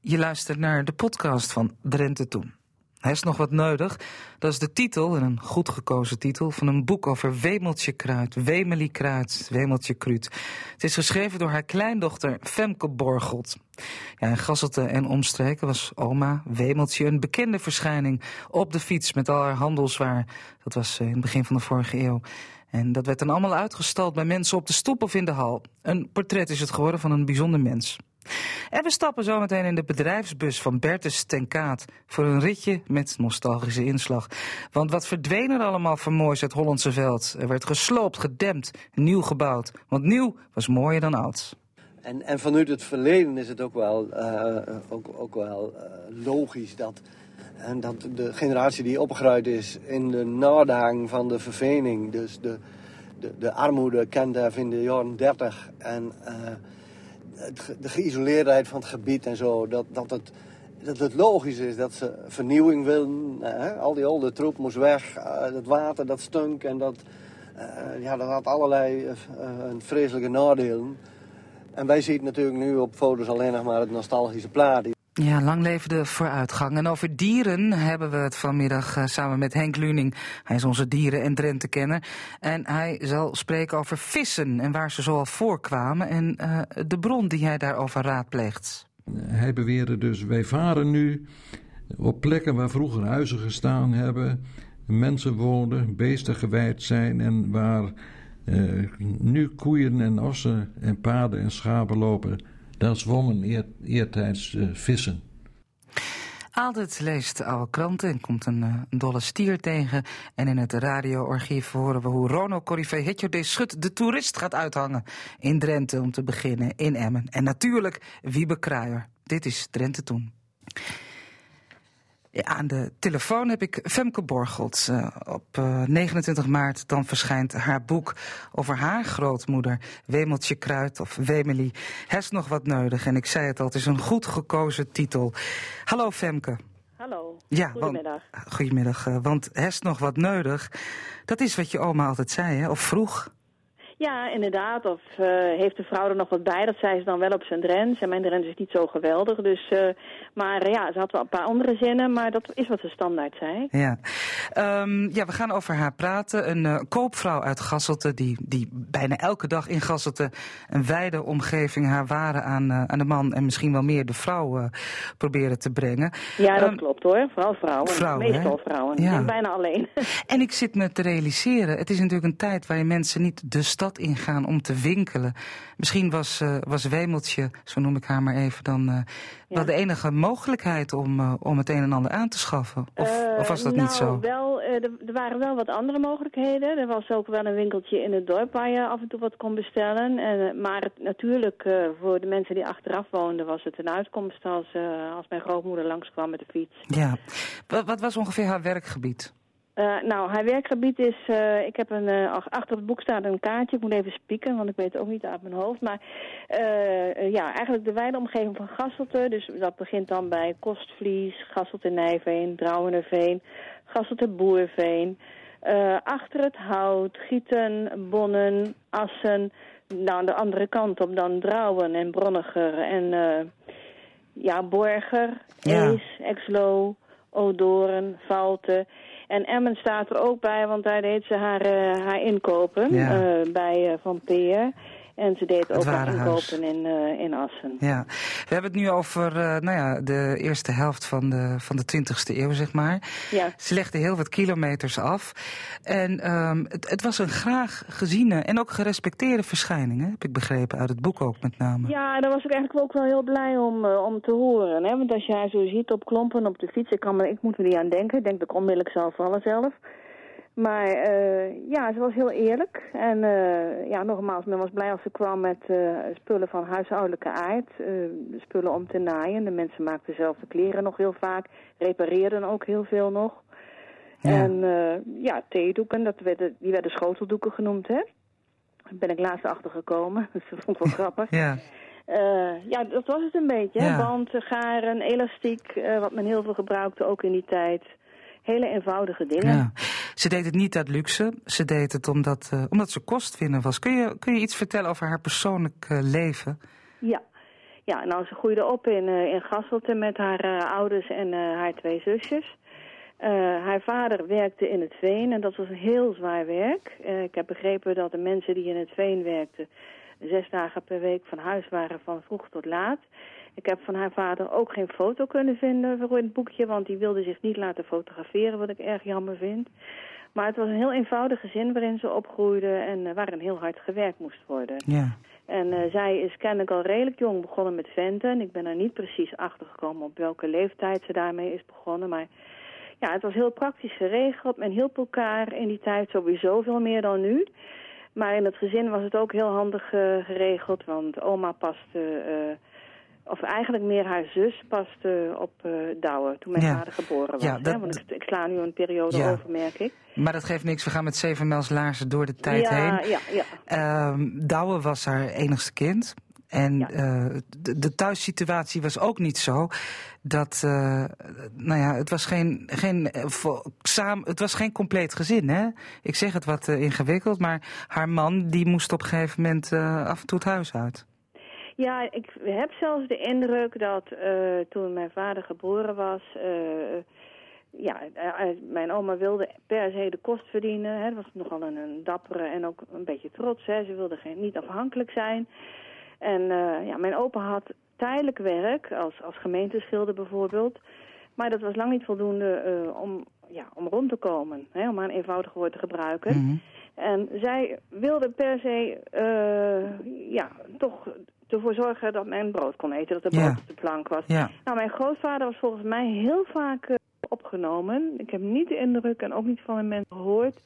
Je luistert naar de podcast van Drenthe Toen. Hij is nog wat nodig. Dat is de titel, en een goed gekozen titel, van een boek over Wemeltje Kruid, Wemelie Kruid, Wemeltje Kruid. Het is geschreven door haar kleindochter Femke Borgelt. Ja, in Gasselte en omstreken was oma Wemeltje een bekende verschijning op de fiets met al haar handelswaar. Dat was eh, in het begin van de vorige eeuw. En dat werd dan allemaal uitgestald bij mensen op de stoep of in de hal. Een portret is het geworden van een bijzonder mens. En we stappen zometeen in de bedrijfsbus van Bertus ten Kaat voor een ritje met nostalgische inslag. Want wat verdween er allemaal van moois uit Hollandse veld? Er werd gesloopt, gedempt, nieuw gebouwd. Want nieuw was mooier dan oud. En, en vanuit het verleden is het ook wel, uh, ook, ook wel uh, logisch dat, en dat de generatie die opgegroeid is in de nadagen van de vervening, dus de, de, de armoede kende in de jaren 30 en de geïsoleerdheid van het gebied en zo, dat, dat, het, dat het logisch is dat ze vernieuwing willen. Hè? Al die oude troep moest weg, het water dat stunk en dat, ja, dat had allerlei vreselijke nadelen. En wij zien natuurlijk nu op foto's alleen nog maar het nostalgische plaat. Ja, lang leven de vooruitgang. En over dieren hebben we het vanmiddag uh, samen met Henk Luning. Hij is onze dieren- en drentenkenner. En hij zal spreken over vissen en waar ze zoal voorkwamen... en uh, de bron die hij daarover raadpleegt. Hij beweerde dus, wij varen nu op plekken waar vroeger huizen gestaan hebben... mensen woonden, beesten gewijd zijn en waar... Uh, nu koeien en ossen en paarden en schapen lopen, daar zwommen eer, eertijds uh, vissen. Altijd leest oude kranten en komt een, uh, een, dolle stier tegen. En in het radioarchief horen we hoe Rono Corrivé Hetjo de Schut de toerist gaat uithangen. In Drenthe om te beginnen, in Emmen. En natuurlijk Wiebe Kruijer. Dit is Drenthe Toen. Ja, aan de telefoon heb ik Femke Borgelt. Uh, op uh, 29 maart dan verschijnt haar boek over haar grootmoeder, Wemeltje Kruid of Wemelie. Hes nog wat nodig en ik zei het al, het is een goed gekozen titel. Hallo Femke. Hallo, ja, goedemiddag. Want, goedemiddag, uh, want Hes nog wat nodig, dat is wat je oma altijd zei, hè? of vroeg. Ja, inderdaad. Of uh, heeft de vrouw er nog wat bij? Dat zei ze dan wel op zijn Drents. En mijn Drents is niet zo geweldig. Dus, uh, maar ja, ze had wel een paar andere zinnen. Maar dat is wat ze standaard zei. Ja, um, ja we gaan over haar praten. Een koopvrouw uit Gasselte die, die bijna elke dag in Gasselte... een wijde omgeving haar waren aan, aan de man... en misschien wel meer de vrouw proberen te brengen. Ja, dat um, klopt hoor. Vooral vrouwen. vrouwen Meestal hè? vrouwen. Ja. bijna alleen. en ik zit me te realiseren. Het is natuurlijk een tijd waarin mensen niet de stad ingaan om te winkelen. Misschien was, uh, was Wemeltje, zo noem ik haar maar even, dan uh, ja. wel de enige mogelijkheid om, uh, om het een en ander aan te schaffen. Of, of was dat nou, niet zo? Wel, er, er, waren wel wat andere mogelijkheden. Er was ook wel een winkeltje in het dorp waar je af en toe wat kon bestellen. En, maar het, natuurlijk, voor de mensen die achteraf woonden, was het een uitkomst als, als mijn grootmoeder langskwam met de fiets. Ja. Wat, wat was ongeveer haar werkgebied? Uh, nou, haar werkgebied is, uh, ik heb een, uh, achter het boek staat een kaartje, ik moet even spieken, want ik weet het ook niet uit mijn hoofd. Maar ja, eigenlijk de wijde omgeving van Gasselte, dus dat begint dan bij Kostvlies, Gasselte Nijveen, Drouwenerveen, Gasselte Boerveen. achter het hout, Gieten, Bonnen, Assen, nou, aan de andere kant op dan Drouwen en Bronniger en ja, Borger, Ja. Ees, Exlo, Odoren, Valte... En Emmen staat er ook bij, want daar deed ze haar, uh, haar inkopen Ja. uh, bij uh, Van Peer. En ze deed ook inkopen in, uh, in Assen. Ja, we hebben het nu over uh, nou ja, de eerste helft van de, van de 20e eeuw, zeg maar. Ja. Ze legde heel wat kilometers af. En um, het, het, was een graag geziene en ook gerespecteerde verschijning, hè? heb ik begrepen, uit het boek ook met name. Ja, daar was ik eigenlijk ook wel heel blij om, uh, om te horen. Hè? Want als je haar zo ziet op klompen op de fiets, ik, kan me, ik moet er niet aan denken. Ik denk dat ik onmiddellijk zal vallen zelf. Maar uh, ja, ze was heel eerlijk. En uh, ja, nogmaals, men was blij als ze kwam met uh, spullen van huishoudelijke aard. spullen om te naaien. De mensen maakten zelf de kleren nog heel vaak. Repareerden ook heel veel nog. Ja. En ja, theedoeken, dat werden, die werden schoteldoeken genoemd, hè. Daar ben ik laatst achter gekomen. Dus dat vond ik wel grappig. Ja. ja, dat was het een beetje. Ja. Band, garen, elastiek, wat men heel veel gebruikte ook in die tijd. Hele eenvoudige dingen. Ja. Ze deed het niet uit luxe. Ze deed het omdat, uh, omdat ze kostwinner was. Kun je, kun je iets vertellen over haar persoonlijk uh, leven? Ja. Ja, nou, ze groeide op in, uh, in Gasselte met haar ouders en haar twee zusjes. haar vader werkte in het veen en dat was een heel zwaar werk. ik heb begrepen dat de mensen die in het veen werkten... zes dagen per week van huis waren van vroeg tot laat. Ik heb van haar vader ook geen foto kunnen vinden voor het boekje... want die wilde zich niet laten fotograferen, wat ik erg jammer vind. Maar het was een heel eenvoudig gezin waarin ze opgroeide... en waarin heel hard gewerkt moest worden. Ja. En uh, zij is kennelijk al redelijk jong begonnen met venten. Ik ben er niet precies achter gekomen op welke leeftijd ze daarmee is begonnen. Maar ja, het was heel praktisch geregeld. Men hielp elkaar in die tijd sowieso veel meer dan nu. Maar in het gezin was het ook heel handig uh, geregeld. Want oma paste... Of eigenlijk meer haar zus paste op uh, Douwe toen mijn Ja. vader geboren was. Ja, dat- hè? Want ik, ik sla nu een periode Ja. over, merk ik. Maar dat geeft niks, we gaan met zeven mijls laarzen door de tijd heen. ja, ja. Ehm Douwe was haar enigste kind. En Ja. eh, de, de thuissituatie was ook niet zo dat, eh, nou ja, het was geen, geen, samen, het was geen compleet gezin, hè? Ik zeg het wat ingewikkeld, maar haar man die moest op een gegeven moment af en toe het huis uit. Ja, ik heb zelfs de indruk dat eh, toen mijn vader geboren was... eh, ja, eh, mijn oma wilde per se de kost verdienen. Hè. Dat was nogal een, een dappere en ook een beetje trots. Hè. Ze wilde geen, niet afhankelijk zijn. En ja, mijn opa had tijdelijk werk, als, als gemeenteschilder bijvoorbeeld. Maar dat was lang niet voldoende om, ja, om rond te komen. Hè, om maar een eenvoudig woord te gebruiken. Mhm. En zij wilde per se, ja, toch ervoor zorgen dat men brood kon eten, dat er Ja. brood op de plank was. Ja, Nou, mijn grootvader was volgens mij heel vaak eh, opgenomen. Ik heb niet de indruk en ook niet van een mensen gehoord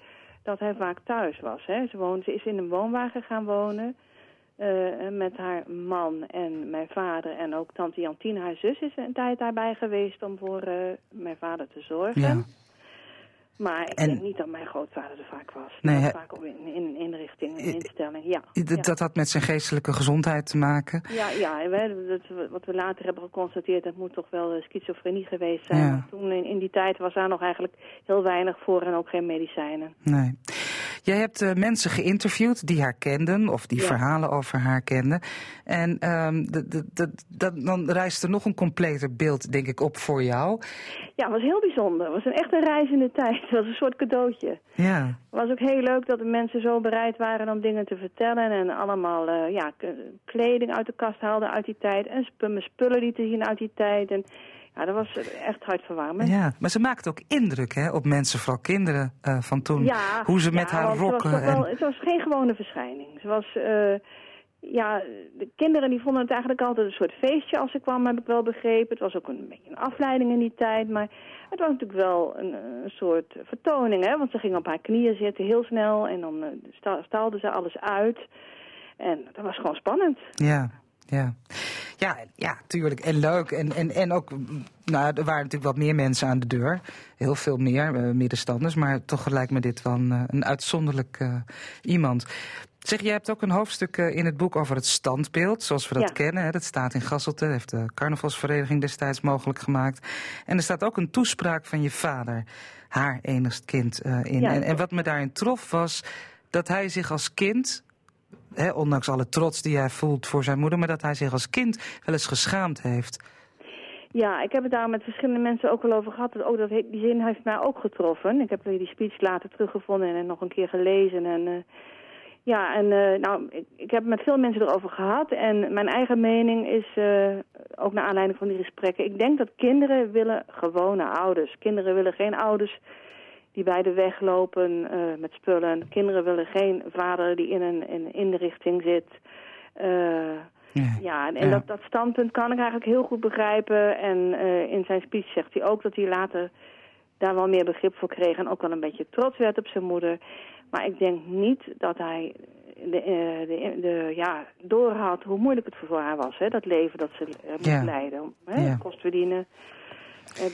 dat hij vaak thuis was. Hè. Ze, woonde, ze is in een woonwagen gaan wonen eh, met haar man en mijn vader. En ook tante Jantine, haar zus, is een tijd daarbij geweest om voor eh, mijn vader te zorgen. ja. Maar ik En- denk niet dat mijn grootvader er vaak was. Nee, hè- vaak ook in, in een inrichting, een instelling, ja. Dat had met zijn geestelijke gezondheid te maken. Ja, ja wij- dat, wat we later hebben geconstateerd, dat moet toch wel eh, schizofrenie geweest zijn. Ja. Toen in, in die tijd was daar nog eigenlijk heel weinig voor en ook geen medicijnen. Nee. Jij hebt eh, mensen geïnterviewd die haar kenden of die Ja. verhalen over haar kenden. En ehm, dan rijst er nog een completer beeld, denk ik, op voor jou. Ja, het was heel bijzonder. Het was een echt een reizende tijd. Het was een soort cadeautje. Ja, Het was ook heel leuk dat de mensen zo bereid waren om dingen te vertellen. En allemaal eh, ja, kleding uit de kast haalden uit die tijd. En sp mijn spullen lieten zien uit die tijd. En ja, dat was echt hartverwarmend. ja. Maar ze maakt ook indruk hè, op mensen, vooral kinderen eh, van toen. Ja, Hoe ze met ja, haar want ze was rokken. toch wel- en, het was geen gewone verschijning. Ze was, eh, ja, de kinderen die vonden het eigenlijk altijd een soort feestje als ze kwam, heb ik wel begrepen. Het was ook een beetje een afleiding in die tijd, maar het was natuurlijk wel een, een soort vertoning, hè. Want ze ging op haar knieën zitten heel snel en dan staalde ze alles uit. En dat was gewoon spannend. ja, ja. Ja, ja, tuurlijk. En leuk. En, en, en ook, nou, er waren natuurlijk wat meer mensen aan de deur. Heel veel meer, eh, middenstanders. Maar toch lijkt me dit wel een, eh, een uitzonderlijk eh, iemand. Zeg, jij hebt ook een hoofdstuk in het boek over het standbeeld, zoals we dat Ja. kennen. Hè? Dat staat in Gasselte, heeft de carnavalsvereniging destijds mogelijk gemaakt. En er staat ook een toespraak van je vader, haar enigst kind, in. Ja. En, en wat me daarin trof was dat hij zich als kind, ondanks alle trots die hij voelt voor zijn moeder, maar dat hij zich als kind wel eens geschaamd heeft. Ja, ik heb het daar met verschillende mensen ook wel over gehad. Ook dat, die zin heeft mij ook getroffen. Ik heb die speech later teruggevonden en nog een keer gelezen. En, eh, ja, en eh, nou, ik, heb met veel mensen erover gehad. En mijn eigen mening is, eh, ook naar aanleiding van die gesprekken... ik denk dat kinderen willen gewone ouders. Kinderen willen geen ouders die bij de weg lopen eh, met spullen. Kinderen willen geen vader die in een, in een inrichting zit... Eh, Ja. ja, en en Ja. Dat, dat standpunt kan ik eigenlijk heel goed begrijpen. En eh, in zijn speech zegt hij ook dat hij later daar wel meer begrip voor kreeg... en ook wel een beetje trots werd op zijn moeder. Maar ik denk niet dat hij de, de, de, ja, doorhad hoe moeilijk het voor haar was. Hè? Dat leven dat ze moest Ja. leiden. Hè? Kost verdienen,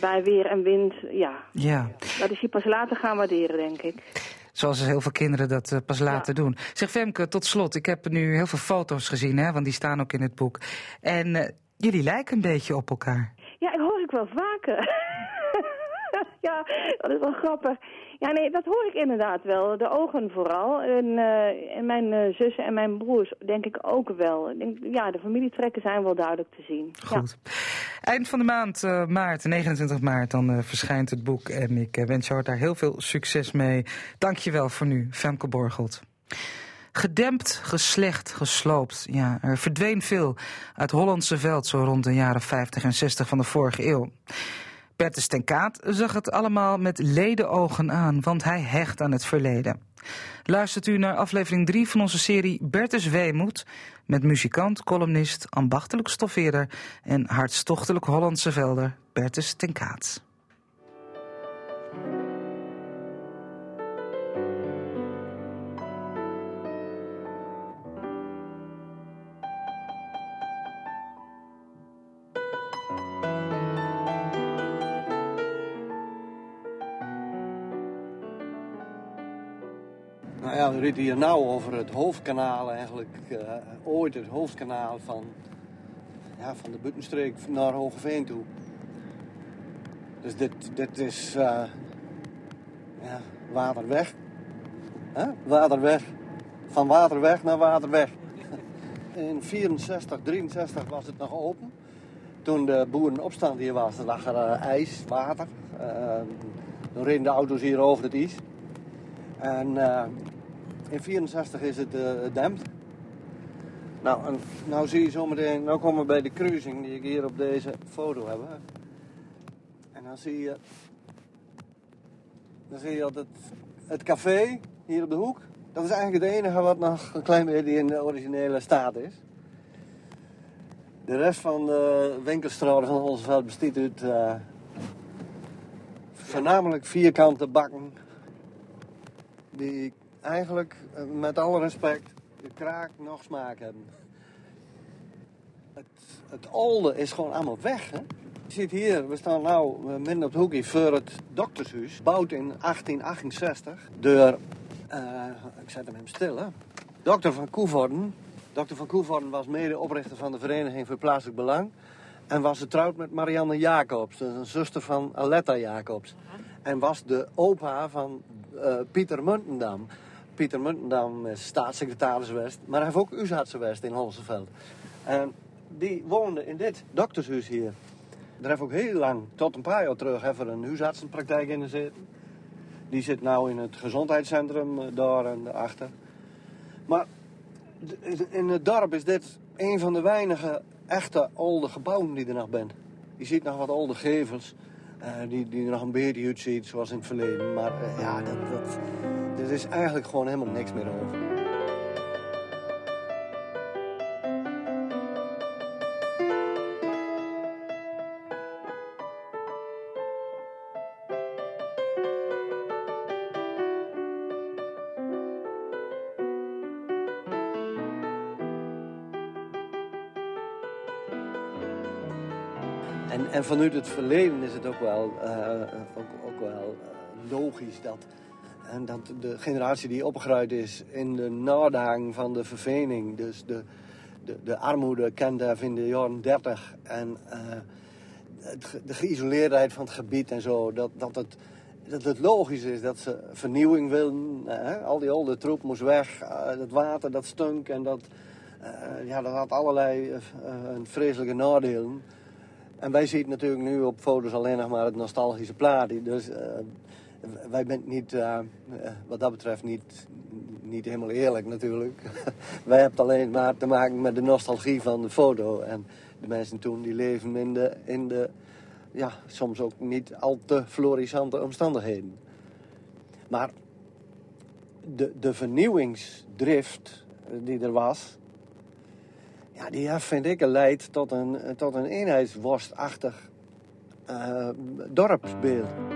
bij weer en wind. Ja, ja. dat is hij pas later gaan waarderen, denk ik. Zoals heel veel kinderen dat eh, pas later doen. Zeg Femke, tot slot. Ik heb nu heel veel foto's gezien, hè, want die staan ook in het boek. En eh, jullie lijken een beetje op elkaar. Ja, ik hoor ik wel vaker. ja, dat is wel grappig. Ja, nee, dat hoor ik inderdaad wel. De ogen vooral. En, eh, mijn uh, zussen en mijn broers denk ik ook wel. Ja, de familietrekken zijn wel duidelijk te zien. Goed. Eind van de maand, uh, maart, 29 maart, dan verschijnt het boek. En ik wens jou daar heel veel succes mee. Dankjewel voor nu, Femke Borgelt. Gedempt, geslecht, gesloopt. Ja, er verdween veel uit Hollandse veld zo rond de jaren 50 en 60 van de vorige eeuw. Bertus ten Kaat zag het allemaal met ledenogen aan, want hij hecht aan het verleden. Luistert u naar aflevering 3 van onze serie Bertus Weemoed... met muzikant, columnist, ambachtelijk stoffeerder... en hartstochtelijk Hollandse velder Bertus ten Kaat. Reden hier nou over het hoofdkanaal eigenlijk. Uh, ooit het hoofdkanaal van, ja, van de Buttenstreek naar Hogeveen toe. Dus dit, dit is uh, ja, waterweg. Huh? Waterweg. Van waterweg naar waterweg. In 64, 63 was het nog open. Toen de boerenopstand hier was, lag er uh, ijs, water. toen reden de auto's hier over het ijs. En in 64 is het uh, dempt. Nou, en nou zie je zometeen, nou komen we bij de cruising die ik hier op deze foto heb. En dan zie je, dan zie je dat het, het café hier op de hoek, dat is eigenlijk het enige wat nog een klein beetje in de originele staat is. De rest van de winkelstraten van onze veld bestaat uit uh, voornamelijk vierkante bakken die eigenlijk, eh, met alle respect, de kraak nog smaak hebben. Het, het oude is gewoon allemaal weg. Hè? Je ziet hier, we staan nu eh, midden op het hoekje voor het doktershuis. Gebouwd in 1868 door, uh, ik zet hem hem stil hè. Dokter van Koevorden. Dokter van Koevorden was medeoprichter van de Vereniging voor Plaatselijk Belang. En was getrouwd met Marianne Jacobs, een zuster van Aletta Jacobs. En was de opa van uh, Pieter Muntendam. Pieter Muntendam is staatssecretaris geweest. Maar hij heeft ook huisarts geweest in Holseveld. En die woonde in dit doktershuis hier. Daar heeft ook heel lang, tot een paar jaar terug, even een huisartsenpraktijk in gezeten. Die zit nu in het gezondheidscentrum eh, daar en daarachter. Maar in het dorp is dit een van de weinige echte oude gebouwen die er nog zijn. Je ziet nog wat oude gevels. Uh, die, die er nog een beetje uitziet zoals in het verleden. Maar ja, dat, dat, er is eigenlijk gewoon helemaal niks meer over. En, en vanuit het verleden is het ook wel, uh, ook, ook wel logisch dat en dat de generatie die opgegroeid is in de nadang van de vervening, dus de, de, de armoede kende in de jaren 30 en uh, de geïsoleerdheid van het gebied en zo, dat, dat, het, dat het logisch is dat ze vernieuwing willen. Hè? Al die oude troep moest weg, uh, het water dat stunk en dat, uh, ja, dat had allerlei vreselijke nadelen. En wij zien natuurlijk nu op foto's alleen nog maar het nostalgische plaatje. Dus wij zijn niet, uh, wat dat betreft niet, niet helemaal eerlijk natuurlijk. wij hebben alleen maar te maken met de nostalgie van de foto. En de mensen toen die leven in de, in de ja, soms ook niet al te florissante omstandigheden. Maar de, de vernieuwingsdrift die er was, ja, die vind ik leidt tot een, tot een eenheidsworstachtig uh, dorpsbeeld.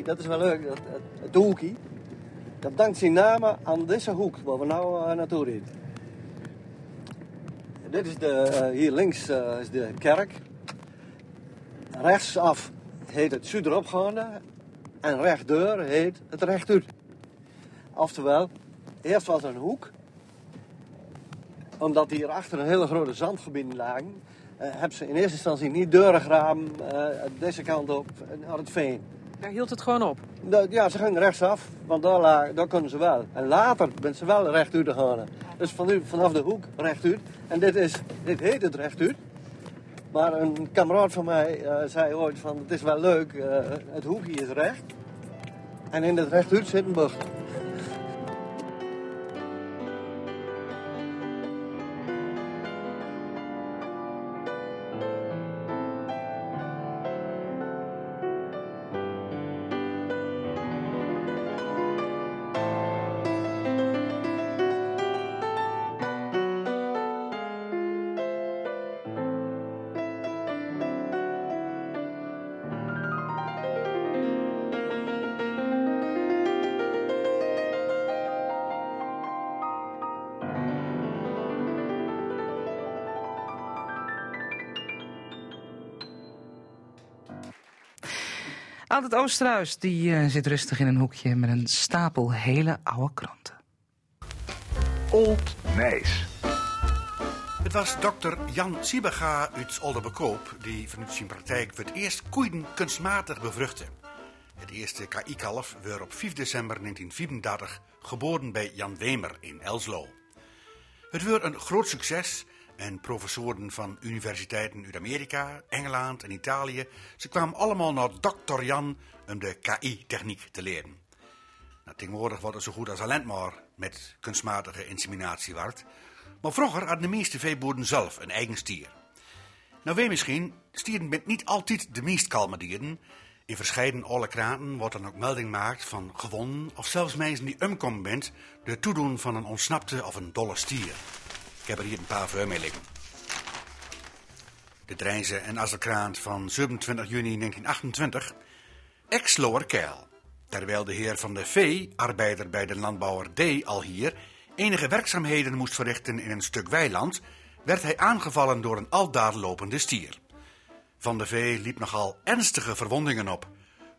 Dat is wel leuk, het, het, hoekie, dat dankt zijn naam aan deze hoek waar we nou uh, naartoe rijden. Dit is de, uh, hier links uh, is de kerk. Rechtsaf heet het Zuideropgaande. En rechtdeur heet het rechtuit. Oftewel, eerst was er een hoek. Omdat hier achter een hele grote zandgebieden lagen, hebben ze in eerste instantie niet deuren graven deze kant op naar het veen. Daar hield het gewoon op? Ja, ze gingen rechtsaf, want daar, daar kunnen ze wel. En later ben ze wel rechtuit gegaan. Dus van nu, vanaf de hoek rechtuit. En dit, is, dit heet het rechtuit. Maar een kameraad van mij uh, zei ooit van het is wel leuk, uh, het hoekje is recht. En in het rechtuit zit een bocht. Altijd Oosterhuis die uh, zit rustig in een hoekje met een stapel hele oude kranten. Old Nijs. Het was dokter Jan Siebega uit Olderbekoop die vanuit zijn praktijk voor het eerst koeien kunstmatig bevruchtte. Het eerste KI-kalf werd op 5 december 1934 geboren bij Jan Wemer in Elslo. Het werd een groot succes en professoren van universiteiten uit Amerika, Engeland en Italië. Ze kwamen allemaal naar dokter Jan om de KI-techniek te leren. Nou, tegenwoordig wordt het zo goed als alleen met kunstmatige inseminatie wordt. Maar vroeger hadden de meeste veeboeren zelf een eigen stier. Nou weet misschien, stieren bent niet altijd de meest kalme dieren. In verscheiden alle kranten wordt dan ook melding gemaakt van gewonnen of zelfs mensen die omkomen bent door toedoen van een ontsnapte of een dolle stier. Ik heb er hier een paar voor liggen. De Drijnse en Azzelkraant van 27 juni 1928. Ex-Lowerkeil. Terwijl de heer van de V, arbeider bij de landbouwer D al hier, enige werkzaamheden moest verrichten in een stuk weiland, werd hij aangevallen door een aldaar lopende stier. Van de V liep nogal ernstige verwondingen op.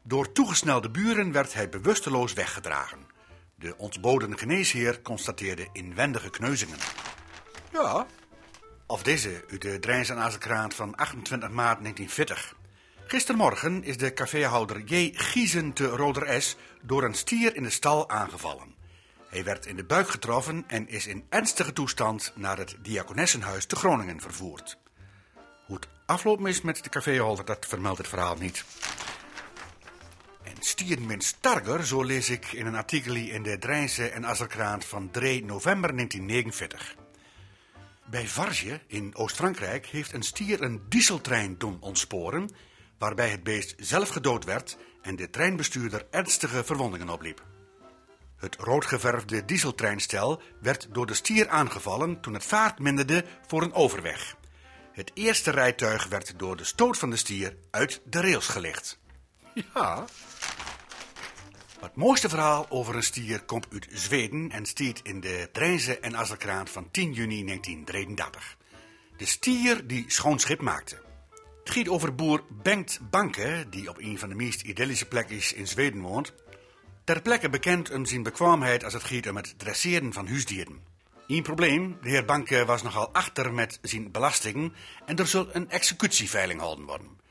Door toegesnelde buren werd hij bewusteloos weggedragen. De ontboden geneesheer constateerde inwendige kneuzingen. Ja. Of deze uit de Drijns en Azenkraant van 28 maart 1940. Gistermorgen is de caféhouder J. Giezen te Roder door een stier in de stal aangevallen. Hij werd in de buik getroffen en is in ernstige toestand naar het Diakonessenhuis te Groningen vervoerd. Hoe het afloopt is met de caféhouder, dat vermeldt het verhaal niet. En stieren min starger, zo lees ik in een artikel in de Drijnse en Azerkraant van 3 november 1949. Bij Varge in Oost-Frankrijk heeft een stier een dieseltrein doen ontsporen, waarbij het beest zelf gedood werd en de treinbestuurder ernstige verwondingen opliep. Het roodgeverfde dieseltreinstel werd door de stier aangevallen toen het vaart minderde voor een overweg. Het eerste rijtuig werd door de stoot van de stier uit de rails gelicht. Ja. Het mooiste verhaal over een stier komt uit Zweden en stiert in de Drijnse en Azzelkraan van 10 juni 1933. De stier die schoon schip maakte. Het gaat over boer Bengt Banke, die op een van de meest idyllische plekjes in Zweden woont. Ter plekke bekend om zijn bekwaamheid als het gaat om het dresseren van huisdieren. Eén probleem, de heer Banke was nogal achter met zijn belastingen en er zal een executieveiling houden worden.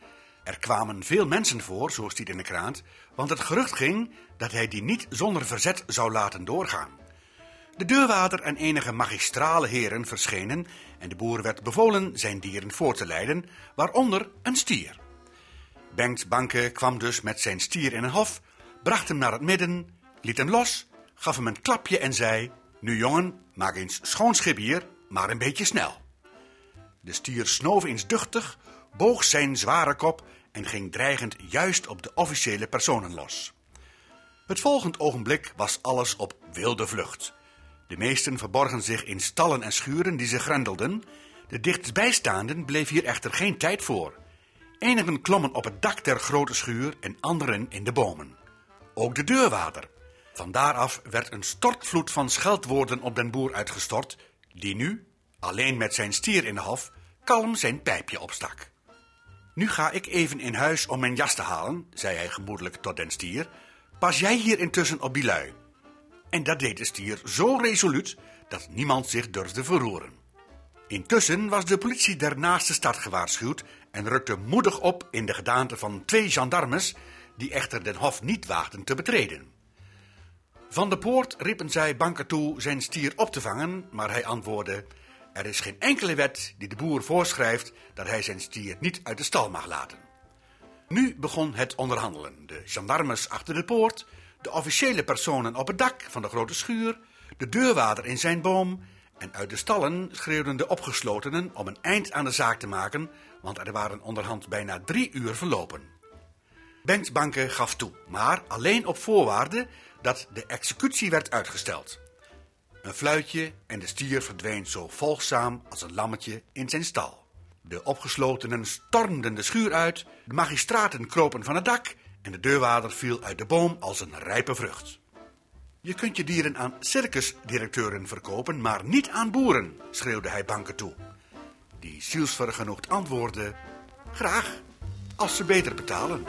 Er kwamen veel mensen voor, zo stiet in de krant, want het gerucht ging dat hij die niet zonder verzet zou laten doorgaan. De deurwaarder en enige magistrale heren verschenen en de boer werd bevolen zijn dieren voor te leiden, waaronder een stier. Bengt Banke kwam dus met zijn stier in een hof, bracht hem naar het midden, liet hem los, gaf hem een klapje en zei: Nu jongen, maak eens schoon schip hier, maar een beetje snel. De stier snoof eens duchtig, boog zijn zware kop en ging dreigend juist op de officiële personen los. Het volgend ogenblik was alles op wilde vlucht. De meesten verborgen zich in stallen en schuren die ze grendelden. De dichtstbijstaanden bleef hier echter geen tijd voor. Enigen klommen op het dak der grote schuur en anderen in de bomen. Ook de deurwaarder. Van daaraf werd een stortvloed van scheldwoorden op den boer uitgestort, die nu, alleen met zijn stier in de hof, kalm zijn pijpje opstak. Nu ga ik even in huis om mijn jas te halen, zei hij gemoedelijk tot den stier. Pas jij hier intussen op die lui. En dat deed de stier zo resoluut dat niemand zich durfde verroeren. Intussen was de politie der naaste stad gewaarschuwd en rukte moedig op in de gedaante van twee gendarmes, die echter den hof niet waagden te betreden. Van de poort riepen zij Banker toe zijn stier op te vangen, maar hij antwoordde: Er is geen enkele wet die de boer voorschrijft dat hij zijn stier niet uit de stal mag laten. Nu begon het onderhandelen. De gendarmes achter de poort, de officiële personen op het dak van de grote schuur, de deurwaarder in zijn boom en uit de stallen schreeuwden de opgeslotenen om een eind aan de zaak te maken, want er waren onderhand bijna drie uur verlopen. Benks Banke gaf toe, maar alleen op voorwaarde dat de executie werd uitgesteld. Een fluitje en de stier verdween zo volgzaam als een lammetje in zijn stal. De opgeslotenen stormden de schuur uit, de magistraten kropen van het dak en de deurwaarder viel uit de boom als een rijpe vrucht. Je kunt je dieren aan circusdirecteuren verkopen, maar niet aan boeren, schreeuwde hij Banke toe. Die zielsvergenoegd antwoordde: Graag, als ze beter betalen.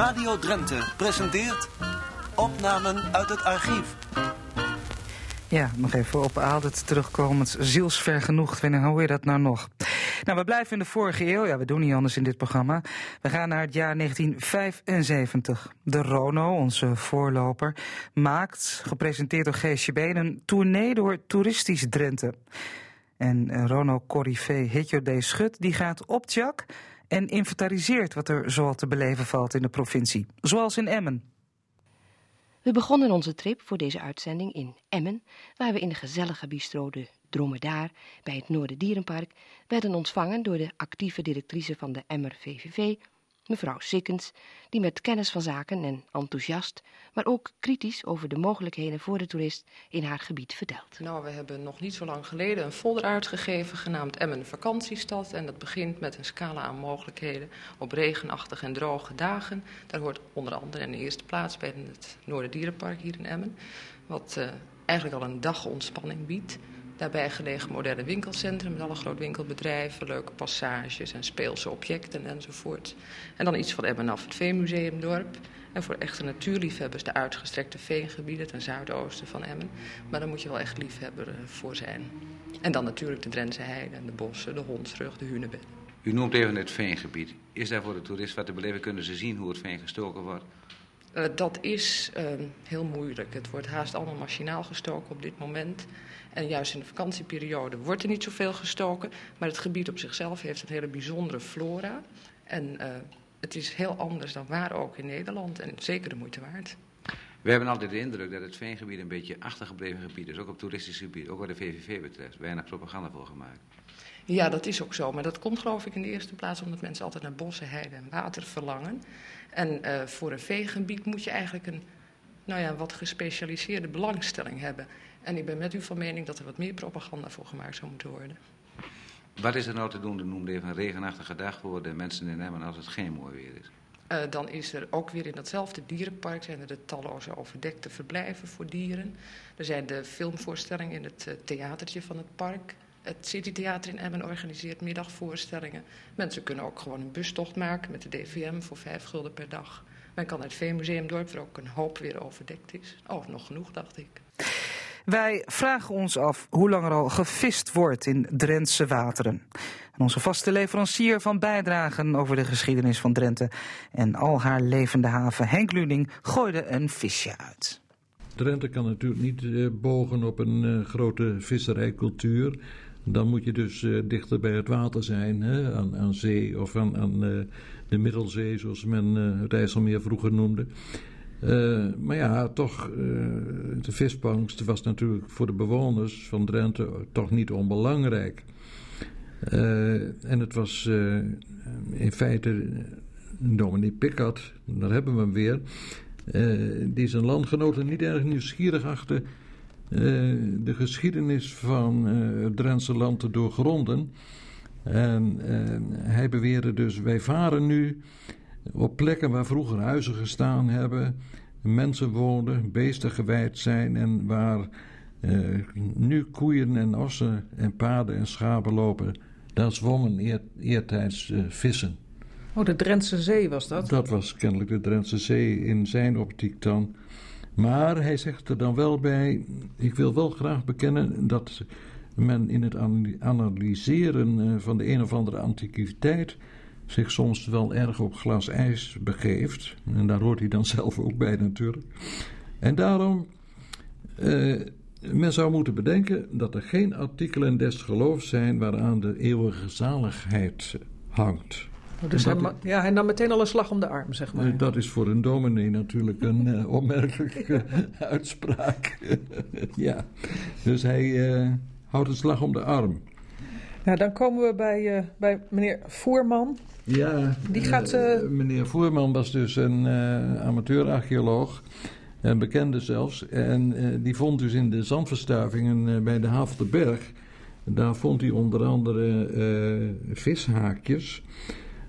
Radio Drenthe presenteert opnamen uit het archief. Ja, nog even op Aaldert terugkomend. Zielsvergenoegd, wanneer hoe je dat nou nog? Nou, we blijven in de vorige eeuw. Ja, we doen niet anders in dit programma. We gaan naar het jaar 1975. De Rono, onze voorloper, maakt, gepresenteerd door Geesje Been, een tournee door toeristisch Drenthe. En Rono Corrivé Hitjo D. Schut, die gaat op Jack en inventariseert wat er zoal te beleven valt in de provincie. Zoals in Emmen. We begonnen onze trip voor deze uitzending in Emmen, waar we in de gezellige bistro de Dromedaar bij het Noorderdierenpark werden ontvangen door de actieve directrice van de Emmer VVV, mevrouw Sikkens, die met kennis van zaken en enthousiast, maar ook kritisch over de mogelijkheden voor de toerist in haar gebied vertelt. Nou, we hebben nog niet zo lang geleden een folder uitgegeven genaamd Emmen Vakantiestad. En dat begint met een scala aan mogelijkheden op regenachtige en droge dagen. Daar hoort onder andere in de eerste plaats bij het Noorderdierenpark hier in Emmen, wat uh, eigenlijk al een dag ontspanning biedt. Daarbij gelegen moderne winkelcentrum met alle grote winkelbedrijven, leuke passages en speelse objecten enzovoort. En dan iets van Emmen af, het Veenmuseumdorp. En voor echte natuurliefhebbers de uitgestrekte veengebieden ten zuidoosten van Emmen. Maar daar moet je wel echt liefhebber eh, voor zijn. En dan natuurlijk de Drentse heide en de bossen, de hondsrug, de hunebed. U noemt even het veengebied. Is daar voor de toerist wat te beleven? Kunnen ze zien hoe het veen gestoken wordt? Uh, dat is uh, heel moeilijk. Het wordt haast allemaal machinaal gestoken op dit moment. En juist in de vakantieperiode wordt er niet zoveel gestoken. Maar het gebied op zichzelf heeft een hele bijzondere flora. En uh, het is heel anders dan waar ook in Nederland. En zeker de moeite waard. We hebben altijd de indruk dat het veengebied een beetje achtergebleven gebied is. Ook op toeristisch gebied, ook wat de VVV betreft. Weinig propaganda voor gemaakt. Ja, dat is ook zo. Maar dat komt geloof ik in de eerste plaats omdat mensen altijd naar bossen, heide en water verlangen. En uh, voor een veegebied moet je eigenlijk een nou ja, wat gespecialiseerde belangstelling hebben. En ik ben met u van mening dat er wat meer propaganda voor gemaakt zou moeten worden. Wat is er nou te doen? De noemde even een regenachtige dag voor de mensen in Emmen als het geen mooi weer is. Uh, dan is er ook weer in datzelfde dierenpark zijn er de talloze overdekte verblijven voor dieren. Er zijn de filmvoorstellingen in het uh, theatertje van het park. Het Citytheater in Emmen organiseert middagvoorstellingen. Mensen kunnen ook gewoon een bustocht maken met de DVM voor vijf gulden per dag. Men kan het Veemuseumdorp, waar ook een hoop weer overdekt is. Oh, nog genoeg, dacht ik. Wij vragen ons af hoe lang er al gevist wordt in Drentse wateren. En onze vaste leverancier van bijdragen over de geschiedenis van Drenthe en al haar levende haven, Henk Luning, gooide een visje uit. Drenthe kan natuurlijk niet uh, bogen op een uh, grote visserijcultuur. Dan moet je dus uh, dichter bij het water zijn, hè? Aan, aan zee of aan, aan de Middelzee, zoals men het IJsselmeer vroeger noemde. Uh, maar ja, toch, uh, de visvangst was natuurlijk voor de bewoners van Drenthe toch niet onbelangrijk. En het was in feite Dominique Pickard, daar hebben we hem weer, die zijn landgenoten niet erg nieuwsgierig achter de geschiedenis van het Drentse land te doorgronden. En hij beweerde dus, wij varen nu op plekken waar vroeger huizen gestaan hebben, mensen woonden, beesten gewijd zijn en waar eh, nu koeien en ossen en paarden en schapen lopen, daar zwommen eer, eertijds eh, vissen. Oh, de Drentse Zee was dat? Dat was kennelijk de Drentse Zee in zijn optiek dan. Maar hij zegt er dan wel bij: ik wil wel graag bekennen dat men in het analyseren eh, van de een of andere antiquiteit zich soms wel erg op glas ijs begeeft. En daar hoort hij dan zelf ook bij natuurlijk. En daarom, eh, men zou moeten bedenken dat er geen artikelen des geloofs zijn waaraan de eeuwige zaligheid hangt. Oh, dus hij, ja, hij nam meteen al een slag om de arm, zeg maar. Dat is voor een dominee natuurlijk een uh, opmerkelijke uitspraak. ja, dus hij uh, houdt een slag om de arm. Nou, dan komen we bij, uh, bij meneer Voerman. Ja, die gaat, meneer Voerman was dus een amateurarcheoloog. Een bekende zelfs. En die vond dus in de zandverstuivingen bij de Havelberg... daar vond hij onder andere vishaakjes...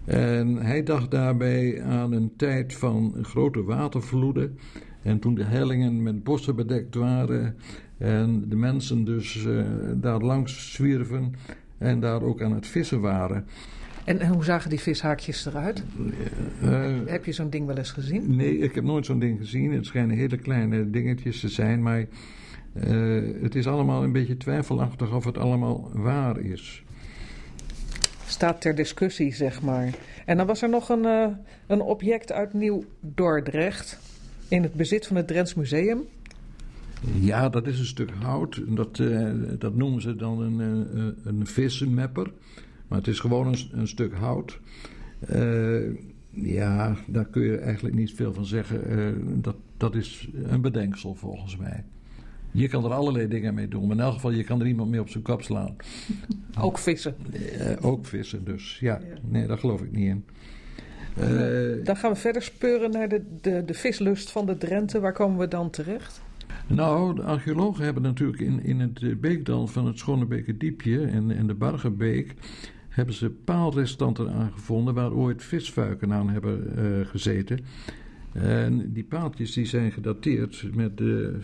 En hij dacht daarbij aan een tijd van grote watervloeden. En toen de hellingen met bossen bedekt waren. En de mensen dus uh, daar langs zwierven. En daar ook aan het vissen waren. En, en hoe zagen die vishaakjes eruit? Uh, heb je zo'n ding wel eens gezien? Nee, ik heb nooit zo'n ding gezien. Het schijnen hele kleine dingetjes te zijn. Maar uh, het is allemaal een beetje twijfelachtig of het allemaal waar is staat ter discussie, zeg maar. En dan was er nog een, een object uit Nieuw-Dordrecht in het bezit van het Drents Museum. Ja, dat is een stuk hout. Dat, uh, dat noemen ze dan een, een, een vissenmapper. Maar het is gewoon een, een stuk hout. Uh, ja, daar kun je eigenlijk niet veel van zeggen. dat, dat is een bedenksel volgens mij. Je kan er allerlei dingen mee doen. Maar in elk geval, je kan er iemand mee op zijn kap slaan. Ook vissen. Ook vissen, dus ja. Nee, daar geloof ik niet in. Uh, dan gaan we verder speuren naar de, de, de vislust van de Drenthe. Waar komen we dan terecht? Nou, de archeologen hebben natuurlijk in, in het beekdal van het Schonebekerdiepje en, en de Bargebeek... hebben ze paalrestanten aangevonden waar ooit visfuiken aan hebben uh, gezeten... En die paaltjes die zijn gedateerd met de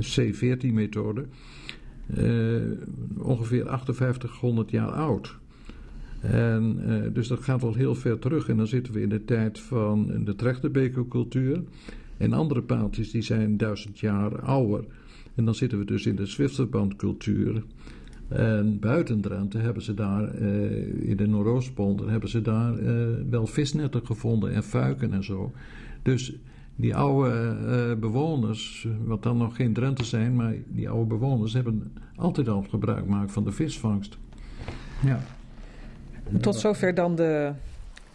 C14-methode. Eh, ongeveer 5800 jaar oud. En, dus dat gaat wel heel ver terug. En dan zitten we in de tijd van de Trechterbekercultuur. En andere paaltjes die zijn duizend jaar ouder. En dan zitten we dus in de Zwitserbandcultuur. En buiten Drenthe hebben ze daar, uh, in de Noordoostpolder, hebben ze daar wel visnetten gevonden en fuiken en zo. Dus die oude uh, bewoners, wat dan nog geen Drenthe zijn, maar die oude bewoners hebben altijd al gebruik gemaakt van de visvangst. Ja. Tot zover dan de,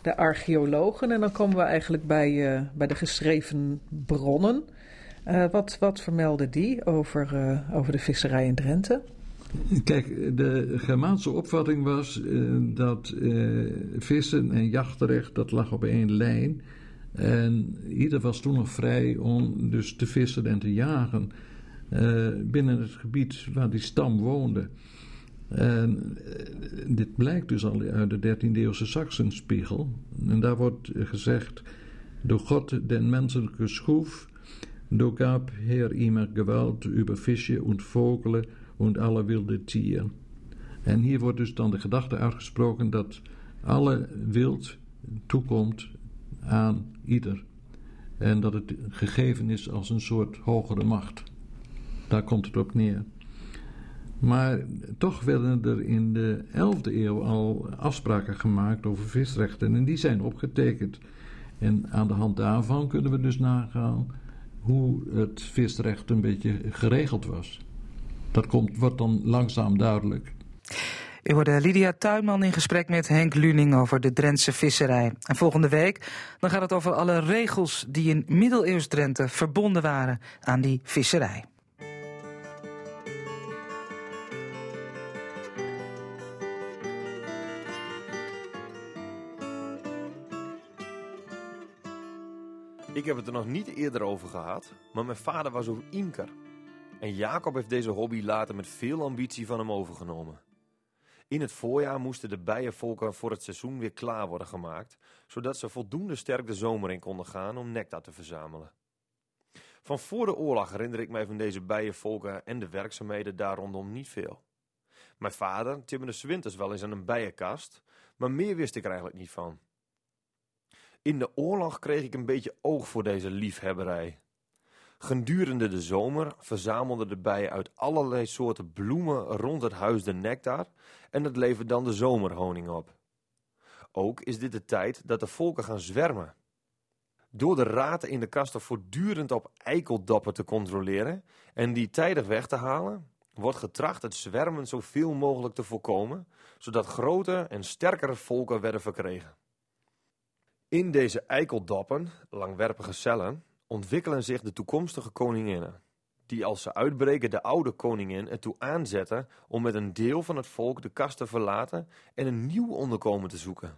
de archeologen. En dan komen we eigenlijk bij, uh, bij de geschreven bronnen. Uh, wat, wat vermelden die over, over de visserij in Drenthe? Kijk, de Germaanse opvatting was dat vissen en jachtrecht, dat lag op één lijn. En ieder was toen nog vrij om dus te vissen en te jagen binnen het gebied waar die stam woonde. En uh, dit blijkt dus al uit de 13e eeuwse Saxenspiegel. En daar wordt gezegd: Door God den menselijke schuf, door gab Heer immer Gewalt über Fische und Vogelen und alle wilde Tieren. En hier wordt dus dan de gedachte uitgesproken dat alle wild toekomt aan ieder. En dat het gegeven is als een soort hogere macht. Daar komt het op neer. Maar toch werden er in de 11e eeuw al afspraken gemaakt over visrechten en die zijn opgetekend. En aan de hand daarvan kunnen we dus nagaan hoe het visrecht een beetje geregeld was. Dat komt, wordt dan langzaam duidelijk. U hoorde Lydia Tuinman in gesprek met Henk Luning over de Drentse visserij. En volgende week dan gaat het over alle regels die in middeleeuws Drenthe verbonden waren aan die visserij. Ik heb het er nog niet eerder over gehad, maar mijn vader was ook imker. En Jacob heeft deze hobby later met veel ambitie van hem overgenomen. In het voorjaar moesten de bijenvolken voor het seizoen weer klaar worden gemaakt, zodat ze voldoende sterk de zomer in konden gaan om nectar te verzamelen. Van voor de oorlog herinner ik mij van deze bijenvolken en de werkzaamheden daar rondom niet veel. Mijn vader timmerde winters wel eens aan een bijenkast, maar meer wist ik er eigenlijk niet van. In de oorlog kreeg ik een beetje oog voor deze liefhebberij. Gedurende de zomer verzamelden de bijen uit allerlei soorten bloemen rond het huis de nectar en dat levert dan de zomerhoning op. Ook is dit de tijd dat de volken gaan zwermen. Door de raten in de kasten voortdurend op eikeldappen te controleren en die tijdig weg te halen, wordt getracht het zwermen zoveel mogelijk te voorkomen, zodat grote en sterkere volken werden verkregen. In deze eikeldappen, langwerpige cellen, ontwikkelen zich de toekomstige koninginnen, die als ze uitbreken de oude koningin ertoe aanzetten om met een deel van het volk de kast te verlaten en een nieuw onderkomen te zoeken.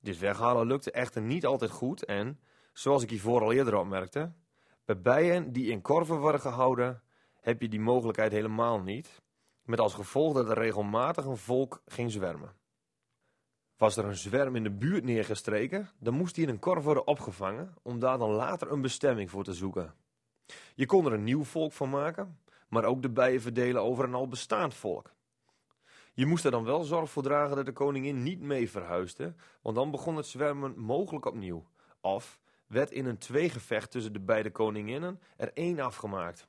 Dit weghalen lukte echter niet altijd goed en, zoals ik hiervoor al eerder opmerkte, bij bijen die in korven worden gehouden, heb je die mogelijkheid helemaal niet, met als gevolg dat er regelmatig een volk ging zwermen. Was er een zwerm in de buurt neergestreken, dan moest die in een korf worden opgevangen om daar dan later een bestemming voor te zoeken. Je kon er een nieuw volk van maken, maar ook de bijen verdelen over een al bestaand volk. Je moest er dan wel zorg voor dragen dat de koningin niet mee verhuisde, want dan begon het zwermen mogelijk opnieuw. Of werd in een tweegevecht tussen de beide koninginnen er één afgemaakt.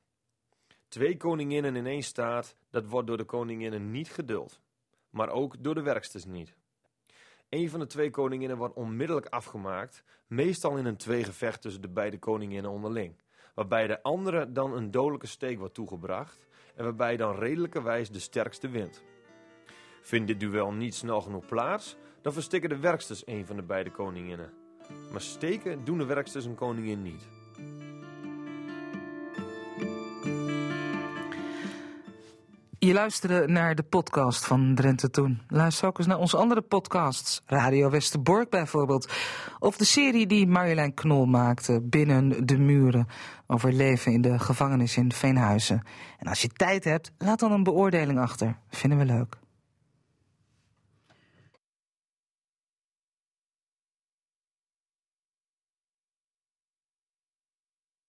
Twee koninginnen in één staat, dat wordt door de koninginnen niet geduld. Maar ook door de werksters niet. Een van de twee koninginnen wordt onmiddellijk afgemaakt, meestal in een tweegevecht tussen de beide koninginnen onderling. Waarbij de andere dan een dodelijke steek wordt toegebracht en waarbij dan redelijkerwijs de sterkste wint. Vindt dit duel niet snel genoeg plaats, dan verstikken de werksters een van de beide koninginnen. Maar steken doen de werksters een koningin niet. Je luisterde naar de podcast van Drenthe Toen. Luister ook eens naar onze andere podcasts. Radio Westerbork bijvoorbeeld. Of de serie die Marjolein Knol maakte, Binnen de Muren. Over leven in de gevangenis in Veenhuizen. En als je tijd hebt, laat dan een beoordeling achter. Vinden we leuk.